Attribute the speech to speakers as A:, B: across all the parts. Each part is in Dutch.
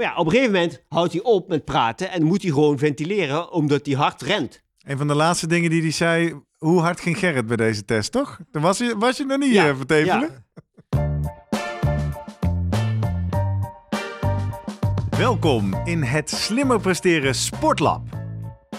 A: Maar ja, op een gegeven moment houdt hij op met praten en moet hij gewoon ventileren omdat hij hard rent.
B: Een van de laatste dingen die hij zei, hoe hard ging Gerrit bij deze test, toch? Toen was je, was je nog niet
A: Ja,
B: ja, vertevelen? Welkom in het Slimmer Presteren Sportlab.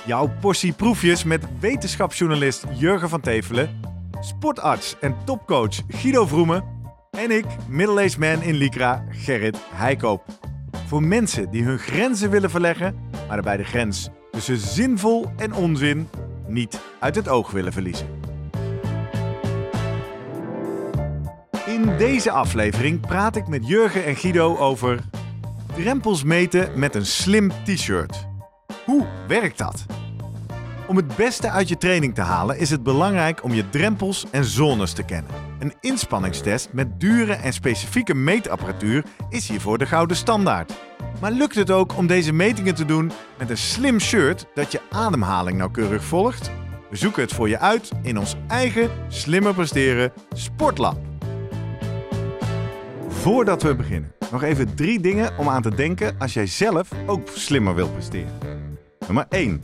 B: Jouw portie proefjes met wetenschapsjournalist Jurgen van Tevelen, sportarts en topcoach Guido Vroemen en ik, middle-aged man in Lycra, Gerrit Heikoop. Voor mensen die hun grenzen willen verleggen, maar daarbij de grens tussen zinvol en onzin niet uit het oog willen verliezen. In deze aflevering praat ik met Jurgen en Guido over drempels meten met een slim t-shirt. Hoe werkt dat? Om het beste uit je training te halen is het belangrijk om je drempels en zones te kennen. Een inspanningstest met dure en specifieke meetapparatuur is hiervoor de gouden standaard. Maar lukt het ook om deze metingen te doen met een slim shirt dat je ademhaling nauwkeurig volgt? We zoeken het voor je uit in ons eigen slimmer presteren sportlab. Voordat we beginnen, nog even drie dingen om aan te denken als jij zelf ook slimmer wilt presteren. Nummer 1.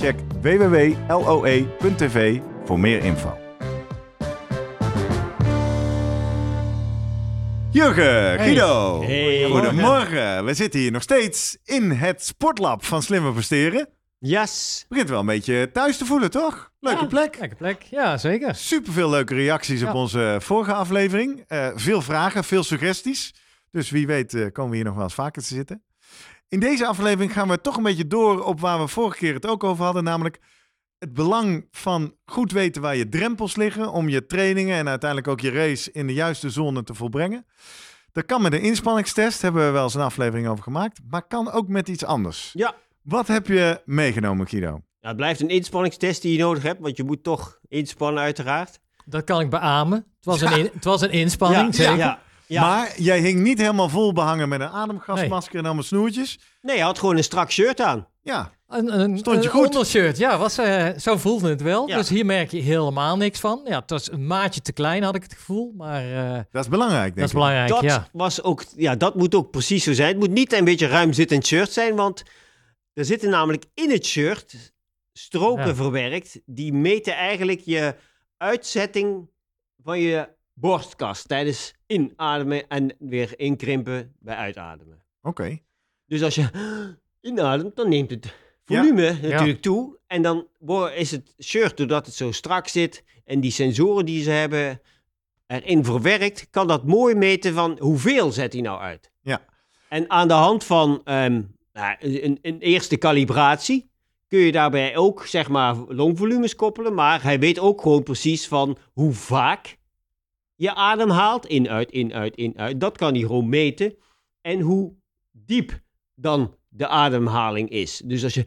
B: Check www.loe.tv voor meer info. Jurgen, Guido,
A: Hey.
B: goedemorgen. We zitten hier nog steeds in het sportlab van Slimmer Presteren.
A: Yes.
B: Begint wel een beetje thuis te voelen, toch? Leuke
C: Ja,
B: plek.
C: Lekker plek, ja zeker.
B: Superveel leuke reacties op onze vorige aflevering. Eh, veel vragen, veel suggesties. Dus wie weet eh, komen we hier nog wel eens vaker te zitten. In deze aflevering gaan we toch een beetje door op waar we vorige keer het ook over hadden. Namelijk het belang van goed weten waar je drempels liggen. Om je trainingen en uiteindelijk ook je race in de juiste zone te volbrengen. Dat kan met een inspanningstest, hebben we wel eens een aflevering over gemaakt. Maar kan ook met iets anders.
A: Ja.
B: Wat heb je meegenomen, Guido?
A: Ja, het blijft een inspanningstest die je nodig hebt, want je moet toch inspannen uiteraard.
C: Dat kan ik beamen. Het was een, in- het was een inspanning,
A: ja,
C: zeker.
A: ja, ja.
B: Maar jij hing niet helemaal vol behangen met een ademgasmasker en allemaal snoertjes.
A: Nee, je had gewoon een strak shirt aan.
B: Ja,
C: Een, een,
B: Stond je
C: een
B: goed?
C: ondershirt, ja, was, eh, zo voelde het wel.
A: Ja.
C: Dus hier merk je helemaal niks van. Ja, het was een maatje te klein, had ik het gevoel. Maar eh,
B: dat is belangrijk, denk
C: dat is
B: ik.
C: belangrijk,
A: dat,
C: ja.
A: was ook, ja, dat moet ook precies zo zijn. Het moet niet een beetje ruim zittend shirt zijn, want er zitten namelijk in het shirt stroken
C: Ja.
A: verwerkt. Die meten eigenlijk je uitzetting van je borstkas tijdens inademen en weer inkrimpen bij uitademen.
B: Oké.
A: Dus als je inademt, dan neemt het volume natuurlijk toe. En dan is het shirt, doordat het zo strak zit en die sensoren die ze hebben erin verwerkt, kan dat mooi meten van hoeveel zet hij nou uit.
B: Ja.
A: En aan de hand van ehm, nou, een, een eerste kalibratie kun je daarbij ook zeg maar longvolumes koppelen, maar hij weet ook gewoon precies van hoe vaak je adem haalt, in, uit, in, uit, in, uit. Dat kan hij gewoon meten. En hoe diep dan de ademhaling is. Dus als je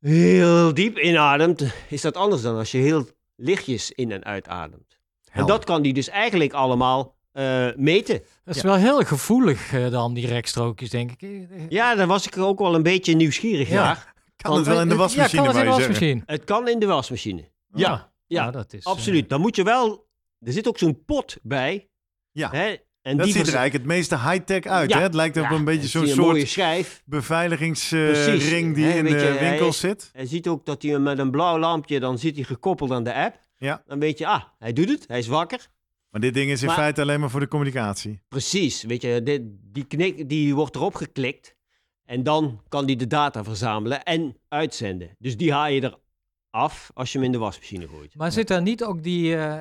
A: heel diep inademt, is dat anders dan als je heel lichtjes in en uitademt. En dat kan die dus eigenlijk allemaal eh, meten.
C: Dat is
B: Ja.
C: wel heel gevoelig eh, dan, die rekstrookjes, denk ik. Eh,
A: Ja, daar was ik ook wel een beetje nieuwsgierig
C: Ja.
A: naar.
B: Kan het wel in de
C: eh,
B: wasmachine,
C: Ja, kan het in de wasmachine.
A: Het kan in de wasmachine. Ja,
C: Ah,
A: ja,
C: nou, dat is, eh,
A: absoluut. Dan moet je wel... Er zit ook zo'n pot bij.
B: Ja.
A: Hè? En
B: Dat
A: die
B: ziet er eigenlijk het meeste high-tech uit.
A: Ja.
B: Hè? Het lijkt op
A: Ja,
B: een beetje zo'n
A: mooie
B: soort
A: schijf.
B: beveiligingsring
A: Precies.
B: die
A: Hè,
B: in de
A: je, hij-
B: winkel zit.
A: Hij ziet ook dat hij met een blauw lampje, dan zit hij gekoppeld aan de app.
B: Ja.
A: Dan weet je, ah, hij doet het, hij is wakker.
B: Maar dit ding is in
A: Maar-
B: feite alleen maar voor de communicatie.
A: Precies, weet je, dit- die, knik, die wordt erop geklikt. En dan kan hij de data verzamelen en uitzenden. Dus die haal je er af als je hem in de wasmachine gooit.
C: Maar zit daar niet ook die... eh,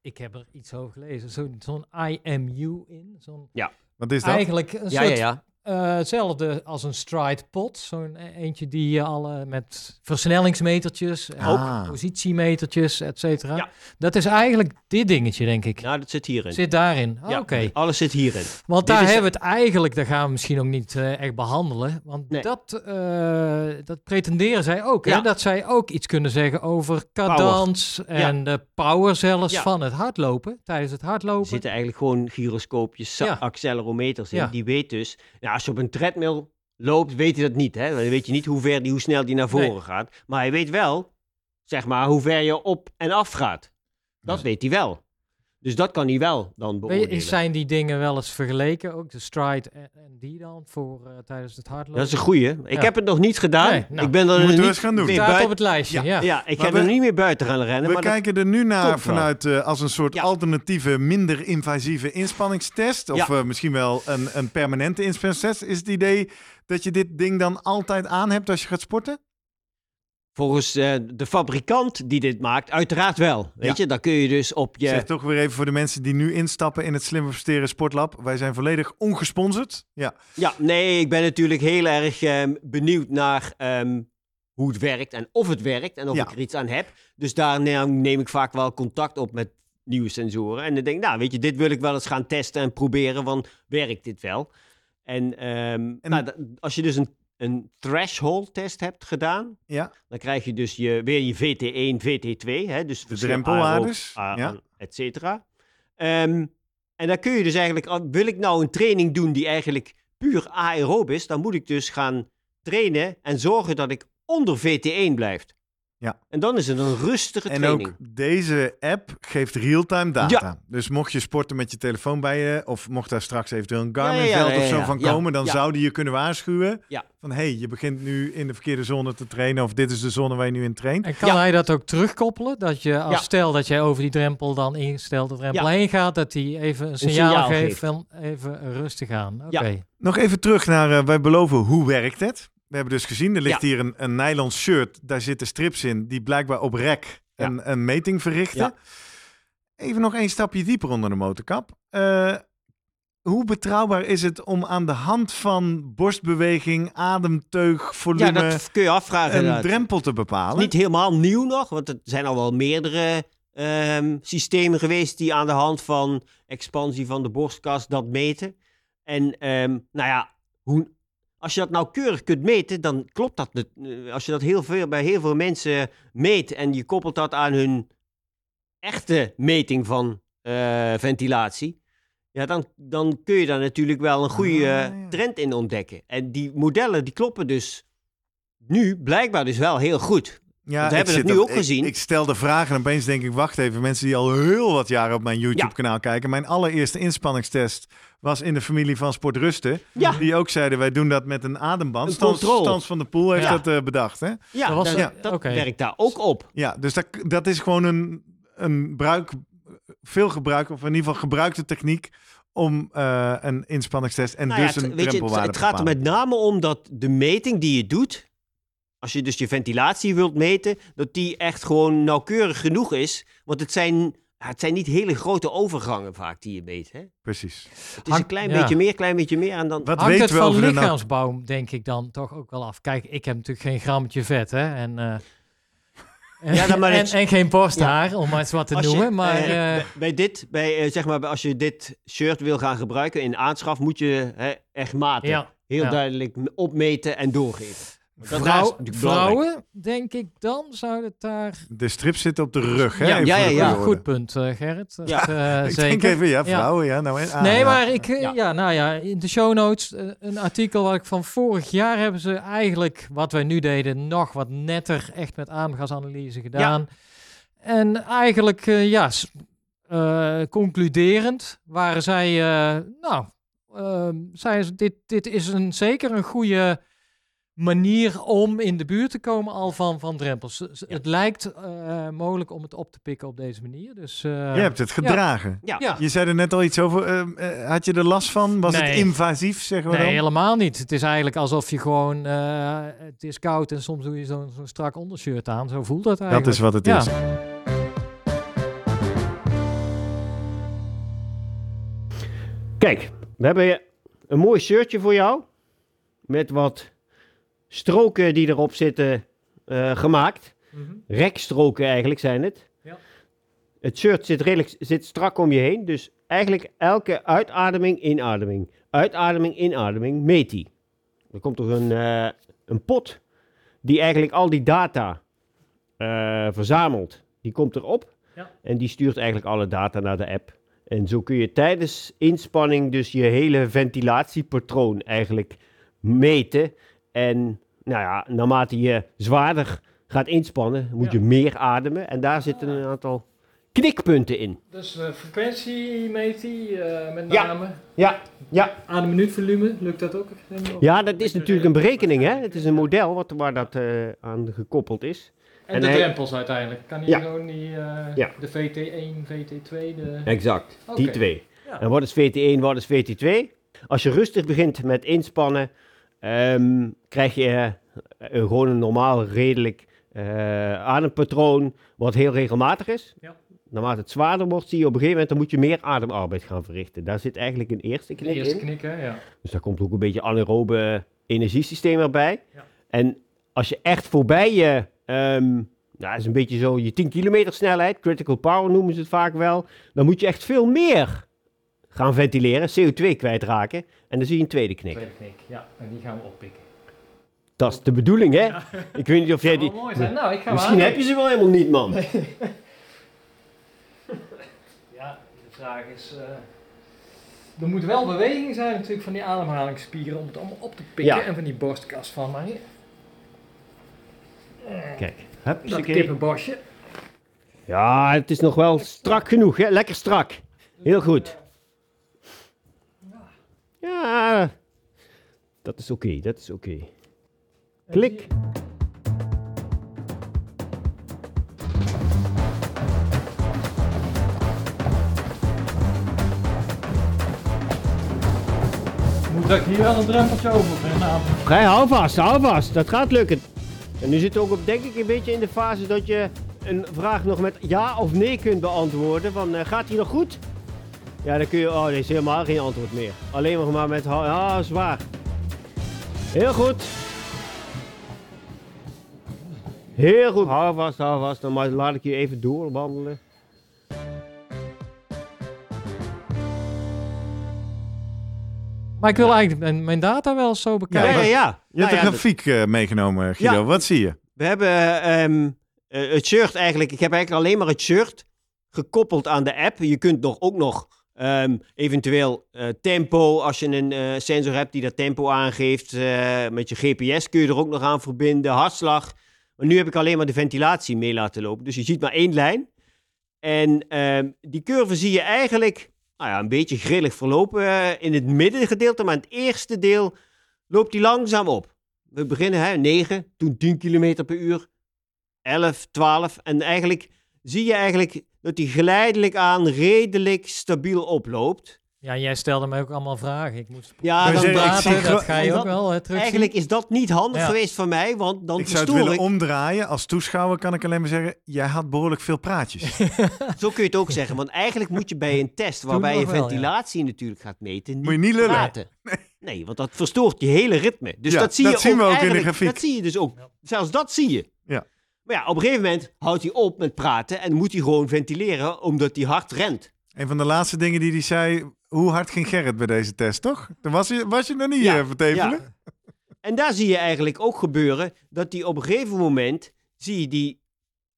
C: ik heb er iets over gelezen. zo- Zo'n IMU in. Zo'n,
B: Wat is dat?
C: eigenlijk een
A: Ja,
C: soort
A: ja, ja.
C: Eh, hetzelfde als een stride pot. Zo'n e- eentje die je alle met versnellingsmetertjes, en
B: Ah.
C: ook positiemetertjes, et cetera.
A: Ja.
C: Dat is eigenlijk dit dingetje, denk ik.
A: Nou, dat zit hierin.
C: Zit daarin. Ah,
A: ja,
C: Oké.
A: alles zit hierin.
C: Want
A: Dit
C: daar
A: is-
C: hebben we het eigenlijk, daar gaan we misschien ook niet eh, echt behandelen. Want
A: Nee.
C: dat, eh, dat pretenderen zij ook. Hè?
A: Ja.
C: Dat zij ook iets kunnen zeggen over cadans en de power zelfs
A: Ja.
C: van het hardlopen. Tijdens het
A: Er
C: hardlopen.
A: zitten eigenlijk gewoon gyroscoopjes, accelerometers in.
C: Ja.
A: Die weet dus, nou, als je op een treadmill loopt, weet hij dat niet. Hè? Dan weet je niet hoe, ver die, hoe snel die naar voren
C: Nee.
A: gaat. Maar hij weet wel, zeg maar, hoe ver je op en af gaat. Dat
C: Ja.
A: weet hij wel. Dus dat kan hij wel dan beoordelen.
C: zijn die dingen wel eens vergeleken? Ook de stride en, en die dan voor eh, tijdens het hardlopen?
A: Dat is een goeie. Ik
C: Ja.
A: heb het nog niet gedaan.
C: Nee, nou,
A: ik ben er
B: moeten we
A: niet
B: eens gaan doen.
A: meer buiten-
C: op het lijstje. Ja.
A: Ja, ik
B: Maar
A: heb
B: we-
A: er niet meer buiten gaan rennen.
B: We
A: maar
B: kijken er nu naar vanuit eh, als een soort
A: Ja.
B: alternatieve, minder invasieve inspanningstest. Of
A: Ja.
B: eh, misschien wel een, een permanente inspanningstest. Is het idee dat je dit ding dan altijd aan hebt als je gaat sporten?
A: Volgens eh, de fabrikant die dit maakt, uiteraard wel. Weet
B: Ja.
A: je, dan kun je dus op je...
B: Zeg toch weer even voor de mensen die nu instappen in het Slimmer Presteren Sportlab. Wij zijn volledig ongesponsord. Ja,
A: Ja, nee, ik ben natuurlijk heel erg ehm, benieuwd naar ehm, hoe het werkt en of het werkt en of
B: Ja.
A: ik er iets aan heb. Dus daar neem, ik vaak wel contact op met nieuwe sensoren. En dan denk ik, nou, weet je, dit wil ik wel eens gaan testen en proberen, want werkt dit wel? En, ehm,
B: En-
A: nou, als je dus een, een threshold test hebt gedaan,
B: ja.
A: dan krijg je dus je, weer je VT1, VT2, hè, dus verschil
B: drempelwaardes, ja.
A: et cetera. Ehm, en dan kun je dus eigenlijk, wil ik nou een training doen die eigenlijk puur aerob is, dan moet ik dus gaan trainen en zorgen dat ik onder VT1 blijf.
B: Ja.
A: En dan is het een rustige
B: En
A: training.
B: ook deze app geeft real-time data. Dus mocht je sporten met je telefoon bij je, of mocht daar straks eventueel een Garmin-veld
A: Ja, ja, ja,
B: of zo
A: ja,
B: van
A: ja,
B: komen, dan
A: ja.
B: zou die je kunnen waarschuwen.
A: Ja.
B: Van hé, hey, je begint nu in de verkeerde zone te trainen, of dit is de zone waar je nu in traint.
C: En kan
A: Ja.
C: hij dat ook terugkoppelen? Dat je, als
A: Ja.
C: stel dat jij over die drempel dan ingesteld de drempel
A: Ja.
C: heen gaat, dat hij even een signaal,
A: signaal
C: geeft
A: geeft.
C: van even rustig aan. Oké.
A: Ja.
B: Nog even terug naar, eh, wij beloven, hoe werkt het? We hebben dus gezien, er ligt
A: Ja.
B: hier een, een nylon shirt, daar zitten strips in, die blijkbaar op rek
A: Ja.
B: een, een meting verrichten.
A: Ja.
B: Even nog één stapje dieper onder de motorkap. Eh, hoe betrouwbaar is het om aan de hand van borstbeweging, ademteug,
A: ja,
B: volume
A: dat kun je afvragen.
B: een
A: inderdaad.
B: drempel te bepalen?
A: Niet helemaal nieuw nog, want er zijn al wel meerdere ehm, systemen geweest die aan de hand van expansie van de borstkas dat meten. En ehm, nou ja, hoe, als je dat nauwkeurig kunt meten, dan klopt dat. eh, Als je dat heel veel, bij heel veel mensen meet en je koppelt dat aan hun echte meting van eh, ventilatie, ja, dan, dan kun je daar natuurlijk wel een goede
B: Ah, ja.
A: trend in ontdekken. En die modellen die kloppen dus nu blijkbaar dus wel heel goed.
B: Ja,
A: we
B: ik
A: hebben het
B: zit
A: nu
B: op-
A: ook
B: ik-
A: gezien.
B: Ik stel de vraag en opeens denk ik, wacht even, mensen die al heel wat jaren op mijn YouTube-kanaal kijken. Mijn allereerste inspanningstest was in de familie van Sportrusten.
A: Ja.
B: Die ook zeiden, wij doen dat met een ademband.
A: Een
B: Stans,
A: controle.
B: Stans van de Poel heeft
C: Ja.
B: dat eh, bedacht, hè?
A: Ja,
C: Dat was
A: dat, werkt daar ook op.
B: Ja, dus dat, dat is gewoon een, een bruik, veel gebruik, of in ieder geval gebruikte techniek om eh, een inspanningstest en
A: Nou ja,
B: dus
A: het,
B: een
A: weet je, het, het
B: te
A: gaat er met name om dat de meting die je doet, als je dus je ventilatie wilt meten, dat die echt gewoon nauwkeurig genoeg is. Want het zijn, ja, het zijn niet hele grote overgangen vaak die je meet. Hè?
B: Precies.
A: Het is
C: Hangt-
A: een klein
C: ja.
A: beetje meer, klein beetje meer. En dan,
B: Wat
C: Hangt
B: weten
C: het
B: we
C: van
B: nou-
C: lichaamsbouw, denk ik dan toch ook wel af. Kijk, ik heb natuurlijk geen grammetje vet, hè. En, eh, en,
A: Ja, dan maar
C: en,
A: het-
C: en geen borsthaar, om maar eens wat te
A: Als je,
C: noemen. maar
A: eh,
C: eh,
A: bij, bij dit, bij, zeg maar, als je dit shirt wil gaan gebruiken in aanschaf, moet je hè, echt maten.
C: ja,
A: Heel
C: ja.
A: duidelijk opmeten en doorgeven.
C: Vrouw- vrouwen, denk ik dan, zou het daar...
B: De strip zit op de rug, hè?
C: Ja,
A: ja, ja.
C: Goed punt, eh, Gerrit. Dat,
A: Ja.
C: eh,
B: Ik
C: zeker.
B: denk even, ja, vrouwen, ja. Nou, ah,
C: nee,
B: ja.
C: maar ik, eh,
A: Ja.
C: ja. nou ja, in de show notes eh, een artikel wat ik van vorig jaar hebben ze eigenlijk, wat wij nu deden, nog wat netter, echt met aandgasanalyse gedaan. En eigenlijk, eh, ja, eh, concluderend waren zij, eh, nou, ehm zeiden ze, dit, dit is een, zeker een goede manier om in de buurt te komen al van, van drempels.
A: Ja.
C: Het lijkt eh, mogelijk om het op te pikken op deze manier. Dus, eh,
B: Je hebt het gedragen.
A: Ja.
C: ja.
B: Je zei er net al iets over. eh, had je er last van? Was het invasief, zeggen we
C: Nee,
B: dan?
C: helemaal niet. Het is eigenlijk alsof je gewoon... eh, het is koud en soms doe je zo'n zo'n strak ondershirt aan. Zo voelt dat eigenlijk.
B: Dat is wat het
C: Ja.
B: is.
A: Kijk, we hebben een mooi shirtje voor jou. met wat stroken die erop zitten eh, gemaakt.
C: Mhm.
A: Rekstroken eigenlijk zijn het.
C: Ja.
A: Het shirt zit, redelijk, zit strak om je heen. Dus eigenlijk elke uitademing, inademing. Uitademing, inademing, meet die. Er komt toch een, eh, een pot die eigenlijk al die data eh, verzamelt. Die komt erop
C: Ja.
A: en die stuurt eigenlijk alle data naar de app. En zo kun je tijdens inspanning dus je hele ventilatiepatroon eigenlijk meten. En nou ja, naarmate je zwaarder gaat inspannen, moet
C: Ja.
A: je meer ademen. En daar zitten een aantal knikpunten in.
C: Dus uh, frequentie meet hij uh, met
A: Ja.
C: name.
A: Ja, ja.
C: Aan de minuutvolume, lukt dat ook?
A: ja dat is natuurlijk een berekening. Hè? Het is een model wat, waar dat eh, aan gekoppeld is.
C: En,
A: En
C: de
A: hij-
C: drempels uiteindelijk. Kan hij
A: Ja.
C: gewoon die, eh,
A: Ja.
C: de VT1, VT2, de...
A: Exact, die twee.
C: Ja.
A: En wat is VT1, wat is VT2? Als je rustig begint met inspannen, ehm, krijg je eh, een, gewoon een normaal, redelijk eh, adempatroon, wat heel regelmatig is.
C: Ja.
A: Naarmate het zwaarder wordt, zie je op een gegeven moment, dan moet je meer ademarbeid gaan verrichten. Daar zit eigenlijk een eerste knik
C: eerste
A: in.
C: knikken, ja.
A: Dus daar komt ook een beetje anaerobe energiesysteem erbij.
C: Ja.
A: En als je echt voorbij je, ehm nou, is een beetje zo je 10 kilometer snelheid, critical power noemen ze het vaak wel, dan moet je echt veel meer gaan ventileren, CO2 kwijtraken. En dan zie je een tweede knik.
C: Tweede knik, ja. En die gaan we oppikken.
A: Dat is de bedoeling, hè? Ik weet niet of jij die...
C: mooi zijn. Nou, ik ga
A: Misschien heb je ze wel helemaal niet, man.
C: Ja, de vraag is... eh, er moet wel beweging zijn natuurlijk van die ademhalingsspieren om het allemaal op te pikken.
A: Ja.
C: En van die borstkas van mij.
A: Kijk,
C: Dat
A: huppakee.
C: kippenbosje.
A: Ja, het is nog wel strak genoeg, hè? Lekker strak. Heel goed. Ja, dat is oké, dat is oké. Klik.
C: Moet ik hier wel een drempeltje over brengen?
A: Ga hou vast, hou vast. Dat gaat lukken. En nu zit ook op, denk ik, een beetje in de fase dat je een vraag nog met ja of nee kunt beantwoorden. Van, eh, gaat die nog goed? Ja, dan kun je, oh, er is helemaal geen antwoord meer. Alleen nog maar met, ah, zwaar. Heel goed. Heel goed. Hou vast, hou vast. Dan maar laat ik je even doorwandelen.
C: Maar ik wil eigenlijk mijn, mijn data wel zo
A: Ja,
C: bekijken.
A: ja, ja.
B: Je hebt
A: Nou
B: een
A: ja,
B: grafiek eh, meegenomen, Guido.
A: Ja.
B: Wat zie je?
A: We hebben ehm, eh, het shirt eigenlijk. Ik heb eigenlijk alleen maar het shirt gekoppeld aan de app. Je kunt nog, ook nog ehm, eventueel eh, tempo, als je een eh, sensor hebt die dat tempo aangeeft. eh, met je GPS kun je er ook nog aan verbinden. Hartslag. Maar nu heb ik alleen maar de ventilatie mee laten lopen. Dus je ziet maar één lijn. En ehm, die curve zie je eigenlijk nou ja, een beetje grillig verlopen in het middengedeelte. Maar in het eerste deel loopt die langzaam op. We beginnen hè, 9, toen 10 km per uur, 11, 12. En eigenlijk zie je eigenlijk dat die geleidelijk aan redelijk stabiel oploopt.
C: Ja, jij stelde mij ook allemaal vragen. Ik moest
A: Ja,
B: Maar
A: dan
C: praten, dat ga je
A: dat-
C: ook wel hè.
A: Eigenlijk is dat niet handig
C: Ja.
A: geweest van mij, want dan
B: ik zou het willen
A: ik.
B: omdraaien. Als toeschouwer kan ik alleen maar zeggen, jij had behoorlijk veel praatjes.
A: Zo kun je het ook zeggen. Want eigenlijk moet je bij een test waarbij je
C: nog wel, ja.
A: ventilatie natuurlijk gaat meten, niet,
B: Moet je niet lullen.
A: praten. Nee. want dat verstoort je hele ritme. Dus
B: Ja,
A: dat zie
B: dat
A: je
B: zien
A: ook
B: we ook in de grafiek.
A: Dat zie je dus ook. Zelfs dat zie je.
B: Ja.
A: Maar ja, op een gegeven moment houdt hij op met praten en moet hij gewoon ventileren omdat hij hard rent.
B: Een van de laatste dingen die hij zei, hoe hard ging Gerrit bij deze test, toch? Toen was je, was je nog niet
A: Ja,
B: eh, vertevelen?
A: En daar zie je eigenlijk ook gebeuren dat hij op een gegeven moment, zie je die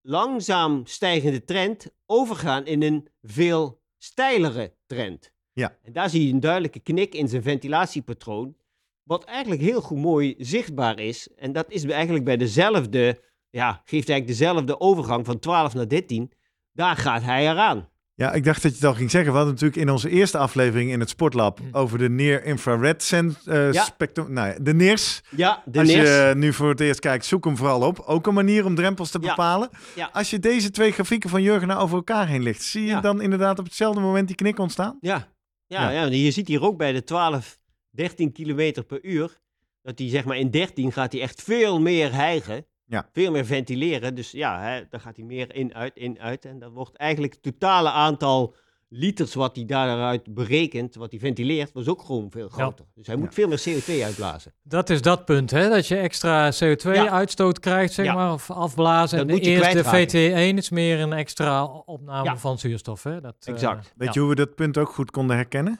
A: langzaam stijgende trend overgaan in een veel steilere trend.
B: Ja.
A: En daar zie je een duidelijke knik in zijn ventilatiepatroon, wat eigenlijk heel goed mooi zichtbaar is. En dat is eigenlijk bij dezelfde, ja, geeft eigenlijk dezelfde overgang van 12 naar 13. Daar gaat hij eraan.
B: Ja, ik dacht dat je het al ging zeggen. We hadden natuurlijk in onze eerste aflevering in het Sportlab
C: Hm.
B: over de near-infrared sen- eh,
A: Ja.
B: spectrum. Nou ja, de NIRS.
A: Ja, de
B: Als
A: NIRS.
B: je nu voor het eerst kijkt, zoek hem vooral op. Ook een manier om drempels te bepalen.
A: Ja.
B: Als je deze twee grafieken van Jurgen nou over elkaar heen ligt, zie je dan inderdaad op hetzelfde moment die knik ontstaan?
A: Ja, ja,
B: Ja.
A: ja. je ziet hier ook bij de 12, 13 kilometer per uur, dat hij zeg maar in 13 gaat hij echt veel meer hijgen.
B: Ja.
A: Veel meer ventileren. Dus ja, hè, dan gaat hij meer in, uit, in, uit. En dan wordt eigenlijk het totale aantal liters wat hij daaruit berekent, wat hij ventileert, was ook gewoon veel groter. Dus hij moet veel meer CO2 uitblazen.
C: Dat is dat punt, hè? Dat je extra
A: Ja.
C: CO2-uitstoot krijgt, zeg
A: Ja.
C: maar, of afblazen.
A: Dat
C: en de
A: moet je
C: eerste
A: kwijtraken.
C: VT1 is meer een extra opname
A: Ja.
C: van zuurstof, hè? Dat, eh,
A: Exact.
B: Weet
C: ja.
B: je hoe we dat punt ook goed konden herkennen?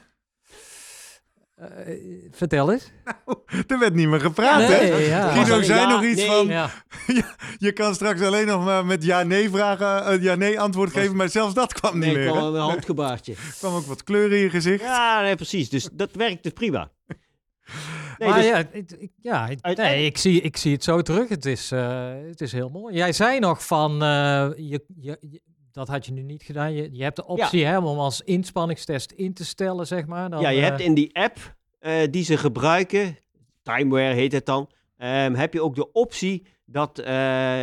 C: Eh, vertel eens.
B: Er werd niet meer gepraat, hè?
C: Nee, ja.
B: Guido zei
A: ja,
B: nog iets
A: nee?
B: van,
C: Ja.
B: je kan straks alleen nog maar met ja-nee vragen, eh, ja-nee antwoord
A: Was-
B: geven, maar zelfs dat kwam niet
A: Nee,
B: meer.
A: kwam
B: hè?
A: een handgebaartje.
B: Er kwam ook wat kleur in je gezicht.
A: Ja, nee, precies. Dus dat werkt dus prima. Nee,
C: maar
A: dus-
C: ja, ik, ja nee, ik, zie, ik zie het zo terug. Het is, eh, het is heel mooi. Jij zei nog van, eh, je, je, je- dat had je nu niet gedaan. Je, je hebt de optie hè, om als inspanningstest in te stellen, zeg maar. Dan,
A: ja, je
C: eh,
A: hebt in die app eh, die ze gebruiken, Timeware heet het dan, ehm, heb je ook de optie dat eh,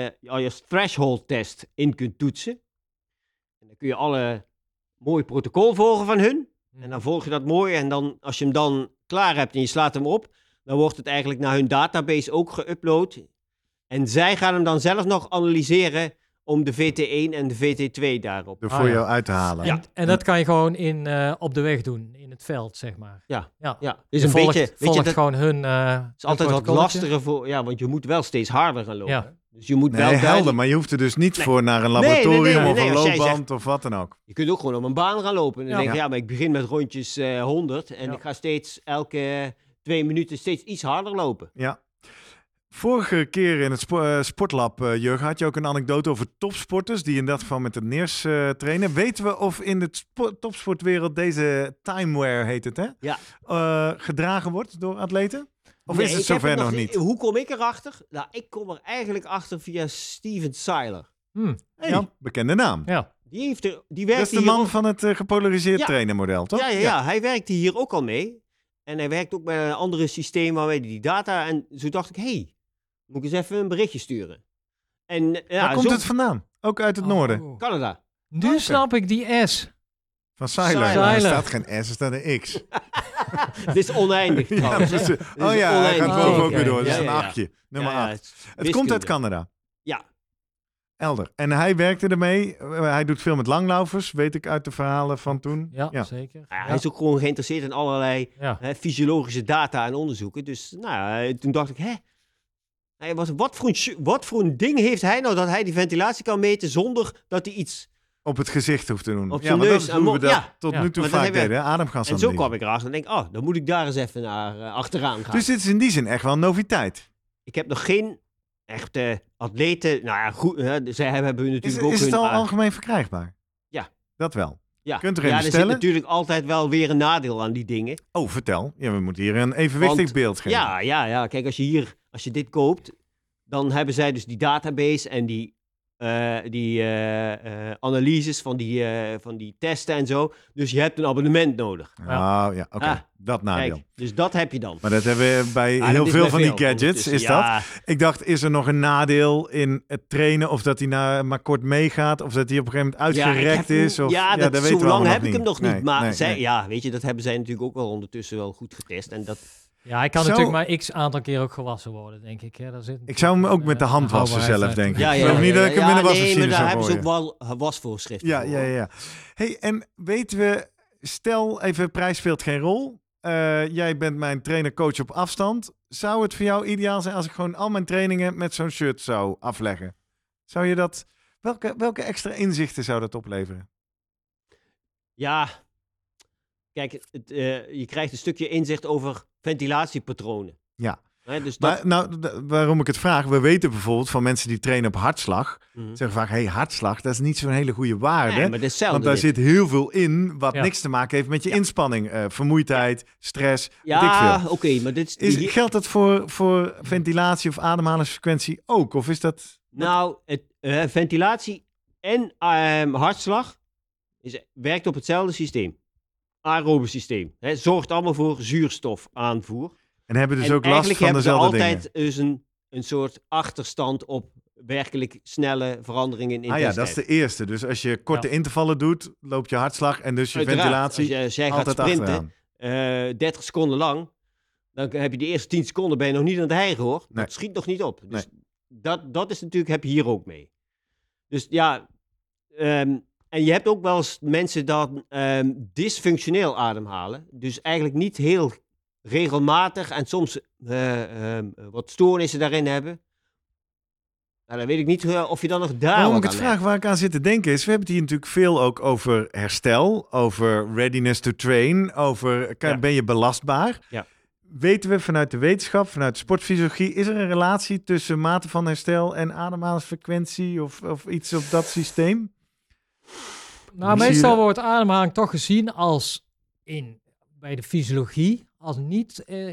A: je al je threshold test in kunt toetsen. En dan kun je alle mooi protocol volgen van hun. En dan volg je dat mooi en dan, als je hem dan klaar hebt en je slaat hem op, dan wordt het eigenlijk naar hun database ook geüpload. En zij gaan hem dan zelf nog analyseren om de VT1 en de VT2 daarop.
B: Er
C: Ah,
B: voor
C: ja.
B: jou uit te halen.
C: En, en dat kan je gewoon in, eh, op de weg doen, in het veld, zeg maar.
A: Ja,
C: ja.
A: Ja, is
C: Je
A: een
C: volgt,
A: beetje, weet je, dat
C: gewoon hun eh
A: is altijd wat lastiger voor, ja, want je moet wel steeds harder gaan lopen.
C: Ja.
A: Dus je moet
B: Nee,
A: wel
B: helder,
A: duidelijk-
B: maar je hoeft er dus niet
A: Nee.
B: voor naar een
A: Nee, nee, nee,
B: laboratorium
A: nee,
B: of een loopband of wat dan ook.
A: Je kunt ook gewoon op een baan gaan lopen. En dan
C: Ja.
A: denk je, ja, maar ik begin met rondjes eh 100 en
C: Ja.
A: ik ga steeds elke twee minuten steeds iets harder lopen.
B: Ja. Vorige keer in het spo- eh, sportlab, eh Jurgen, had je ook een anekdote over topsporters die in dat geval met de neers eh, trainen. Weten we of in de spo- topsportwereld deze timeware, heet het hè,
A: Ja.
B: eh, gedragen wordt door atleten? Of
A: Nee,
B: is het zover nog
A: nog
B: niet?
A: Hoe kom ik erachter? Nou, ik kom er eigenlijk achter via Steven Seiler.
C: Hm,
B: Hey,
C: Ja.
B: bekende naam.
C: ja.
A: Die, heeft er, die
B: Dat
A: werkte
B: is de man
A: ook-
B: van het gepolariseerd
A: Ja.
B: trainermodel, toch?
A: Ja, ja, ja, hij werkte hier ook al mee. En hij werkt ook met een andere systeem waarmee hij die data... En zo dacht ik, hé, hey, moet ik eens even een berichtje sturen. En eh, ja,
B: Waar komt
A: zo-
B: het vandaan? Ook uit het noorden.
C: Oh.
A: Canada.
C: Nu snap ik die S.
B: Van Seiler.
A: Seiler.
B: Er staat geen S, er staat een X.
A: Het is oneindig trouwens. is
B: oh ja, hij gaat boven ook
C: oké.
B: weer door. Dat is
A: Ja,
B: een
A: ja, ja.
B: achtje. Nummer
A: Ja, ja,
B: acht.
A: het
B: komt uit. Canada.
A: Ja.
B: Elder. En hij werkte ermee. Eh, Hij doet veel met langlaufers, weet ik uit de verhalen van toen.
C: Ja,
B: Ja.
C: zeker.
A: Ja, hij is ook gewoon geïnteresseerd in allerlei
C: Ja.
A: hè, fysiologische data en onderzoeken. Dus nou, eh, toen dacht ik, hè? Hij was, wat, voor een, wat voor een ding heeft hij nou dat hij die ventilatie kan meten zonder dat hij iets...
B: Op het gezicht hoeft te doen.
A: Op
B: ja, maar
A: neus
B: dat is we
A: mond,
B: dat
A: ja.
B: tot
C: Ja.
B: nu toe
A: Maar
B: vaak
A: we-
B: deden. hè?
A: En zo kwam ik erachter en denk, oh, dan moet ik daar eens even naar eh, achteraan gaan.
B: Dus dit is in die zin echt wel een noviteit.
A: Ik heb nog geen echte atleten... Nou ja, goed, hè, zij hebben
B: Is,
A: natuurlijk ook
B: is het al
A: ah,
B: algemeen verkrijgbaar?
A: Ja.
B: Dat wel.
A: ja.
B: kunt er
A: ja, er zit natuurlijk altijd wel weer een nadeel aan die dingen.
B: Oh, vertel. Ja, we moeten hier een evenwichtig
A: Want-
B: beeld geven.
A: Ja, ja, ja. Kijk, als je hier, als je dit koopt, dan hebben zij dus die database en die, eh, die eh, eh, analyses van die, eh, van die testen en zo. Dus je hebt een abonnement nodig.
B: Oh, ja, oké.
A: Ah,
B: dat nadeel.
A: Kijk, dus dat heb je dan.
B: Maar dat hebben we bij
A: Ah,
B: heel
A: dat
B: veel
A: bij
B: van die gadgets,
A: ondertussen.
B: is dat? Ik dacht, is er nog een nadeel in het trainen? Of dat hij nou maar kort meegaat? Of dat hij op een gegeven moment
A: ja,
B: uitgerekt
A: heb-
B: is? Of,
A: ja, dat,
B: weten
A: zo
B: we
A: lang heb ik hem nog niet.
B: Nee,
A: maar
B: nee,
A: zij,
B: nee.
A: ja, weet je, dat hebben zij natuurlijk ook wel ondertussen wel goed getest. En dat,
C: Ja, ik kan
B: Zo-
C: natuurlijk maar x aantal keer ook gewassen worden, denk ik. Hè. Daar zit
B: Ik zou hem ook met de
C: eh,
B: hand wassen zelf, denk ik.
A: ja,
B: Ik
A: ja,
B: geloof
A: ja,
B: niet dat
A: ja,
B: ik hem in de
A: ja, nee, maar daar hebben ze ook wel wasvoorschriften
B: Ja,
A: voor,
B: ja, ja. hey, en weten we, stel even, prijs speelt geen rol. Eh, jij bent mijn trainer-coach op afstand. Zou het voor jou ideaal zijn als ik gewoon al mijn trainingen met zo'n shirt zou afleggen? Zou je dat... Welke, welke extra inzichten zou dat opleveren?
A: Ja, kijk, het, eh, je krijgt een stukje inzicht over ventilatiepatronen.
B: Ja.
A: Hè, dus dat,
B: Maar, nou, waarom ik het vraag, we weten bijvoorbeeld van mensen die trainen op hartslag,
A: Mhm.
B: zeggen vaak, hey, hartslag, dat is niet zo'n hele goede waarde.
A: Nee, maar
B: want daar
A: dit.
B: zit heel veel in wat
C: Ja.
B: niks te maken heeft met je
A: Ja.
B: inspanning. eh, vermoeidheid, stress,
A: Ja, oké, maar dit is...
B: Is,
A: die-
B: geldt dat voor, voor ventilatie of ademhalingsfrequentie ook? Of is dat...
A: Nou, het, eh, ventilatie en ehm, hartslag is, werkt op hetzelfde systeem. Aerobe systeem. Hè, zorgt allemaal voor zuurstofaanvoer.
B: En hebben dus
A: en
B: ook last
A: eigenlijk
B: van
A: hebben ze
B: dezelfde
A: altijd
B: dingen?
A: dus een, een soort achterstand op werkelijk snelle veranderingen in
B: Ah ja, dat is de eerste. Dus als je korte intervallen doet, loopt je hartslag en dus je
A: Uiteraard,
B: ventilatie
A: Als, je, als jij gaat
B: altijd
A: sprinten,
B: achteraan.
A: eh 30 seconden lang, dan heb je de eerste 10 seconden ben je nog niet aan het hijgen hoor.
B: Nee.
A: Dat schiet nog niet op. Dus dat, dat is natuurlijk, heb je hier ook mee. Dus ja, ehm, En je hebt ook wel eens mensen dat ehm, dysfunctioneel ademhalen. Dus eigenlijk niet heel regelmatig en soms eh, ehm, wat stoornissen daarin hebben. Nou, dan weet ik niet eh, of je dan nog daar
B: Waarom
A: wat
B: ik het vraag waar ik aan zit te denken is, we hebben het hier natuurlijk veel ook over herstel, over readiness to train, over kan,
A: Ja.
B: ben je belastbaar.
A: Ja.
B: Weten we vanuit de wetenschap, vanuit de sportfysiologie, is er een relatie tussen mate van herstel en ademhalingsfrequentie of, of iets op dat systeem?
C: Nou, meestal wordt ademhaling toch gezien als in, bij de fysiologie als niet eh,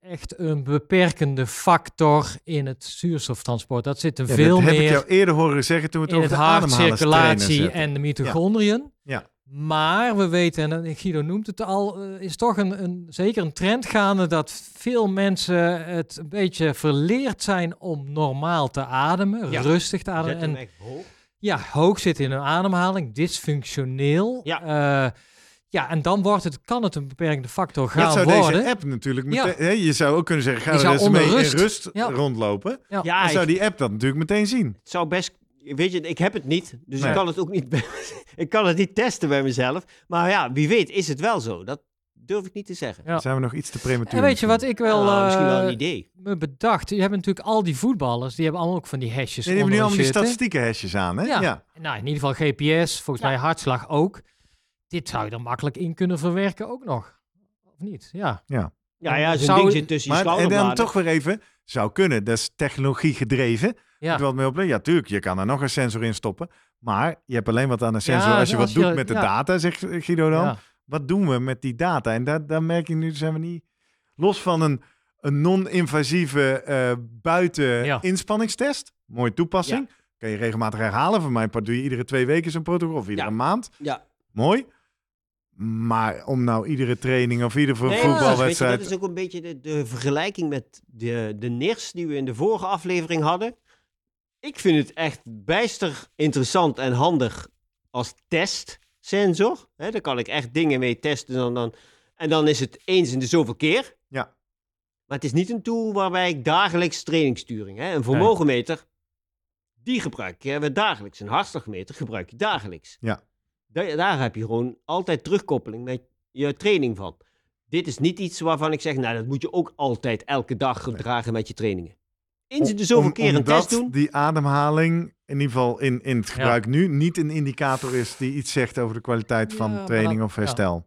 C: echt een beperkende factor in het zuurstoftransport. Dat zit er
B: Ja,
C: veel
B: dat heb ik
C: meer
B: jou eerder horen zeggen toen we het
C: in
B: over
C: het
B: de
C: hartcirculatie en de mitochondriën.
B: Ja.
C: Maar we weten, en Guido noemt het al, eh, is toch een, een, zeker een trend gaande dat veel mensen het een beetje verleerd zijn om normaal te ademen,
A: Ja.
C: rustig te
A: Zet
C: ademen.
A: hem
C: En
A: echt hoog.
C: Ja, hoog zitten in hun ademhaling, dysfunctioneel.
A: Ja.
C: Eh, ja, en dan wordt het, kan het een beperkende factor
B: Dat
C: gaan
B: zou
C: worden.
B: deze app natuurlijk
C: Ja.
B: meteen, hè, je zou ook kunnen zeggen, ga er
C: zou
B: eens mee
C: rust.
B: in rust
C: Ja.
B: rondlopen.
C: Ja.
A: Ja,
B: Dan
A: ik-
B: zou die app dat natuurlijk meteen zien.
A: Het zou best. Weet je, ik heb het niet, dus
B: Nee.
A: ik kan het ook niet. ik kan het niet testen bij mezelf. Maar ja, wie weet is het wel zo. Dat durf ik niet te zeggen.
C: Ja.
B: Zijn we nog iets te prematuur?
C: En weet je wat ik wel,
A: misschien wel
C: eh,
A: een idee.
C: me bedacht? Je hebt natuurlijk al die voetballers, die hebben allemaal ook van die hesjes
B: Nee, die hebben nu allemaal die statistieken hesjes aan, hè?
C: Ja.
B: ja.
C: Nou, in ieder geval GPS, volgens
A: Ja.
C: mij hartslag ook. Dit zou je er makkelijk in kunnen verwerken ook nog. Of niet? Ja.
A: Ja, ja, zo'n
C: Zou-
A: ding zit tussen je
B: Maar en dan toch weer even, zou kunnen, dat is technologie gedreven.
C: Ja.
B: Wat mee. Ja, tuurlijk, je kan er nog een sensor in stoppen. Maar je hebt alleen wat aan een sensor
C: Ja,
B: als je
C: als
B: wat
C: je-
B: doet met de
C: ja.
B: data, zegt Guido dan.
C: Ja.
B: Wat doen we met die data? En daar, daar merk je nu, zijn we niet... Los van een, een non-invasieve eh buiten
C: Ja.
B: inspanningstest. Mooie toepassing. Kan je regelmatig herhalen. Voor mijn part doe je iedere twee weken zo'n protocol of iedere
A: Ja.
B: maand.
A: Ja.
B: Mooi. Maar om nou iedere training of iedere
A: Nee,
B: voetbalwedstrijd...
A: Je, dat is ook een beetje de, de vergelijking met de, de NIRS die we in de vorige aflevering hadden. Ik vind het echt bijster interessant en handig als testsensor. Hè, daar kan ik echt dingen mee testen. Dan, dan, en dan is het eens in de zoveel keer.
B: Ja.
A: Maar het is niet een tool waarbij ik dagelijks trainingssturing... Hè, een vermogenmeter, die gebruik je dagelijks. Een hartslagmeter gebruik je dagelijks.
B: Ja.
A: Daar, daar heb je gewoon altijd terugkoppeling met je training van. Dit is niet iets waarvan ik zeg, nou, dat moet je ook altijd elke dag gedragen met je trainingen. Eens in de zoveel
B: Om-
A: keer een test doen.
B: die ademhaling, in ieder geval in, in het gebruik nu, niet een indicator is die iets zegt over de kwaliteit
C: Ja,
B: van training
C: dan-
B: of herstel.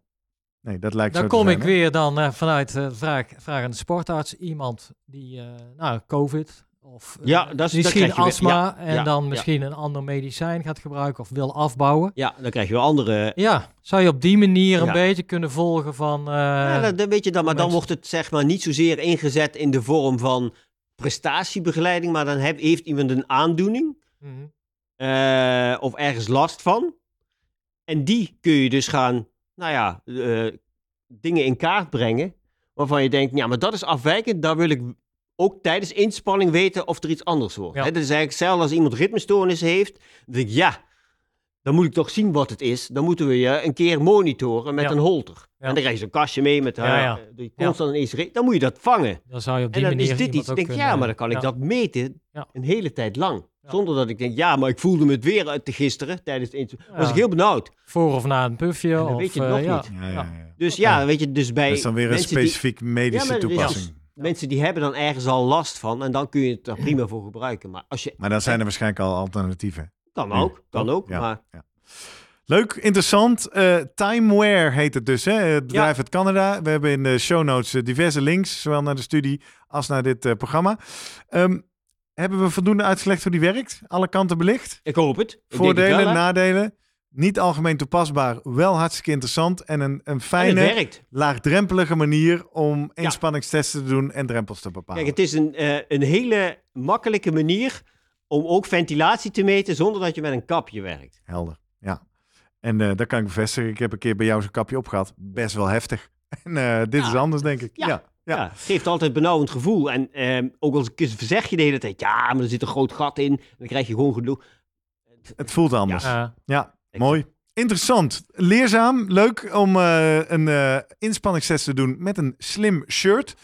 B: Nee, dat lijkt
C: Dan
B: zo
C: kom
B: zijn,
C: ik
B: hè?
C: weer dan eh, vanuit de vraag, vraag aan de sportarts. Iemand die, eh, nou, COVID of eh,
A: Ja, dat is-
C: misschien
A: weer.
C: astma
A: Ja,
C: en
A: ja,
C: dan
A: ja.
C: misschien een ander medicijn gaat gebruiken of wil afbouwen.
A: Ja, dan krijg je weer andere...
C: Ja, zou je op die manier een beetje kunnen volgen van... eh,
A: ja, dat, dat weet je dan, maar dan wordt het zeg maar niet zozeer ingezet in de vorm van prestatiebegeleiding, maar dan heb, heeft iemand een aandoening
C: mhm.
A: eh, of ergens last van. En die kun je dus gaan, nou ja, eh, dingen in kaart brengen waarvan je denkt, ja, maar dat is afwijkend, daar wil ik ook tijdens inspanning weten of er iets anders wordt.
C: Ja.
A: Hè, dat is eigenlijk hetzelfde als iemand ritmestoornissen heeft. Dan denk ik, ja, dan moet ik toch zien wat het is. Dan moeten we je een keer monitoren met
C: Ja.
A: een holter.
C: Ja.
A: En dan krijg je zo'n kastje mee met
C: Ja,
A: eh,
C: ja.
A: die constant ineens rit- Dan moet je dat vangen.
C: Dan zou je op
A: En
C: die
A: dan
C: manier
A: is dit iets.
C: ook
A: denk ik, ja,
C: kunnen-
A: maar dan kan ik dat meten
C: Ja.
A: een hele tijd lang.
C: Ja.
A: Zonder dat ik denk, ja, maar ik voelde me het weer uit te gisteren tijdens het ins- Was ik heel benauwd.
C: Voor of na een puffje.
A: En dan
C: of,
A: weet je het
C: eh,
A: nog
C: ja.
A: niet.
B: Ja, ja, ja.
A: Dus ja, weet je, dus bij
B: Dat is dan weer een
A: mensen die-
B: specifiek medische
A: maar is-
B: toepassing.
A: Mensen die hebben dan ergens al last van en dan kun je het er prima voor gebruiken. Maar als je,
B: Maar dan zijn er waarschijnlijk al alternatieven.
A: Kan
B: Nu,
A: ook, kan ook.
B: Ja.
A: Maar
B: Leuk, interessant. Eh, Timeware heet het dus, hè? het bedrijf uit Canada. We hebben in de show notes eh, diverse links, zowel naar de studie als naar dit eh, programma. Ehm, hebben we voldoende uitgelegd hoe die werkt? Alle kanten belicht?
A: ik hoop het. Ik denk het
B: Voordelen,
A: wel,
B: nadelen? Niet algemeen toepasbaar, wel hartstikke interessant. En een, een fijne, laagdrempelige manier om inspanningstesten te doen en drempels te bepalen.
A: Kijk, het is een, een hele makkelijke manier om ook ventilatie te meten zonder dat je met een kapje werkt.
B: Helder, ja. En eh dat kan ik bevestigen. Ik heb een keer bij jou zo'n kapje opgehad. Best wel heftig. En eh, dit
A: Ja.
B: is anders, denk ik.
A: Ja.
B: Ja, ja.
A: Ja. het geeft altijd een benauwend gevoel. En ehm, ook als zeg je de hele tijd, ja, maar er zit een groot gat in. Dan krijg je gewoon genoeg.
B: Het voelt anders. Ja,
C: Ja.
A: Ik-
B: mooi. Interessant. Leerzaam. Leuk om eh, een eh inspanningstest te doen met een slim shirt.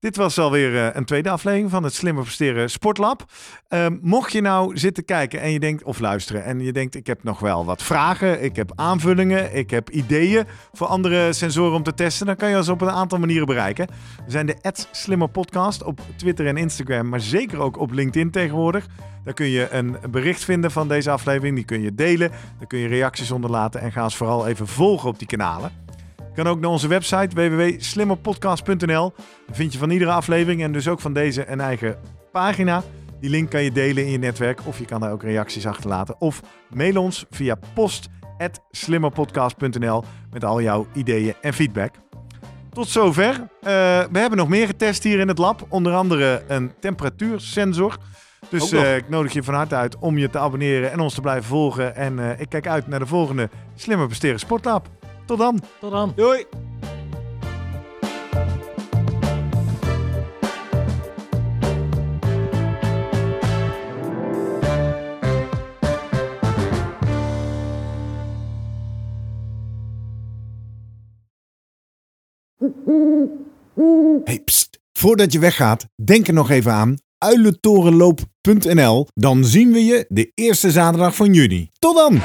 B: Dit was alweer uh, een tweede aflevering van het Slimmer Presteren Sportlab. Uh, mocht je nou zitten kijken en je denkt, of luisteren, en je denkt: ik heb nog wel wat vragen, ik heb aanvullingen, ik heb ideeën voor andere sensoren om te testen, dan kan je ons op een aantal manieren bereiken. We zijn de Slimmer Podcast op Twitter en Instagram, maar zeker ook op LinkedIn tegenwoordig. Daar kun je een bericht vinden van deze aflevering, die kun je delen, daar kun je reacties onderlaten en ga ons vooral even volgen op die kanalen kan ook naar onze website www.slimmerpodcast.nl. Daar vind je van iedere aflevering en dus ook van deze een eigen pagina. Die link kan je delen in je netwerk of je kan daar ook reacties achterlaten. Of mail ons via post.slimmerpodcast.nl met al jouw ideeën en feedback. Tot zover. Uh, we hebben nog meer getest hier in het lab. Onder andere een temperatuursensor. Dus uh, ik nodig je van harte uit om je te abonneren en ons te blijven volgen. En uh, ik kijk uit naar de volgende Slimmer Besteren Sportlab. Tot dan.
C: Tot dan.
A: Doei.
B: Hey, pst. Voordat je weggaat, denk er nog even aan uilentorenloop.nl. Dan zien we je de eerste zaterdag van juni. Tot dan!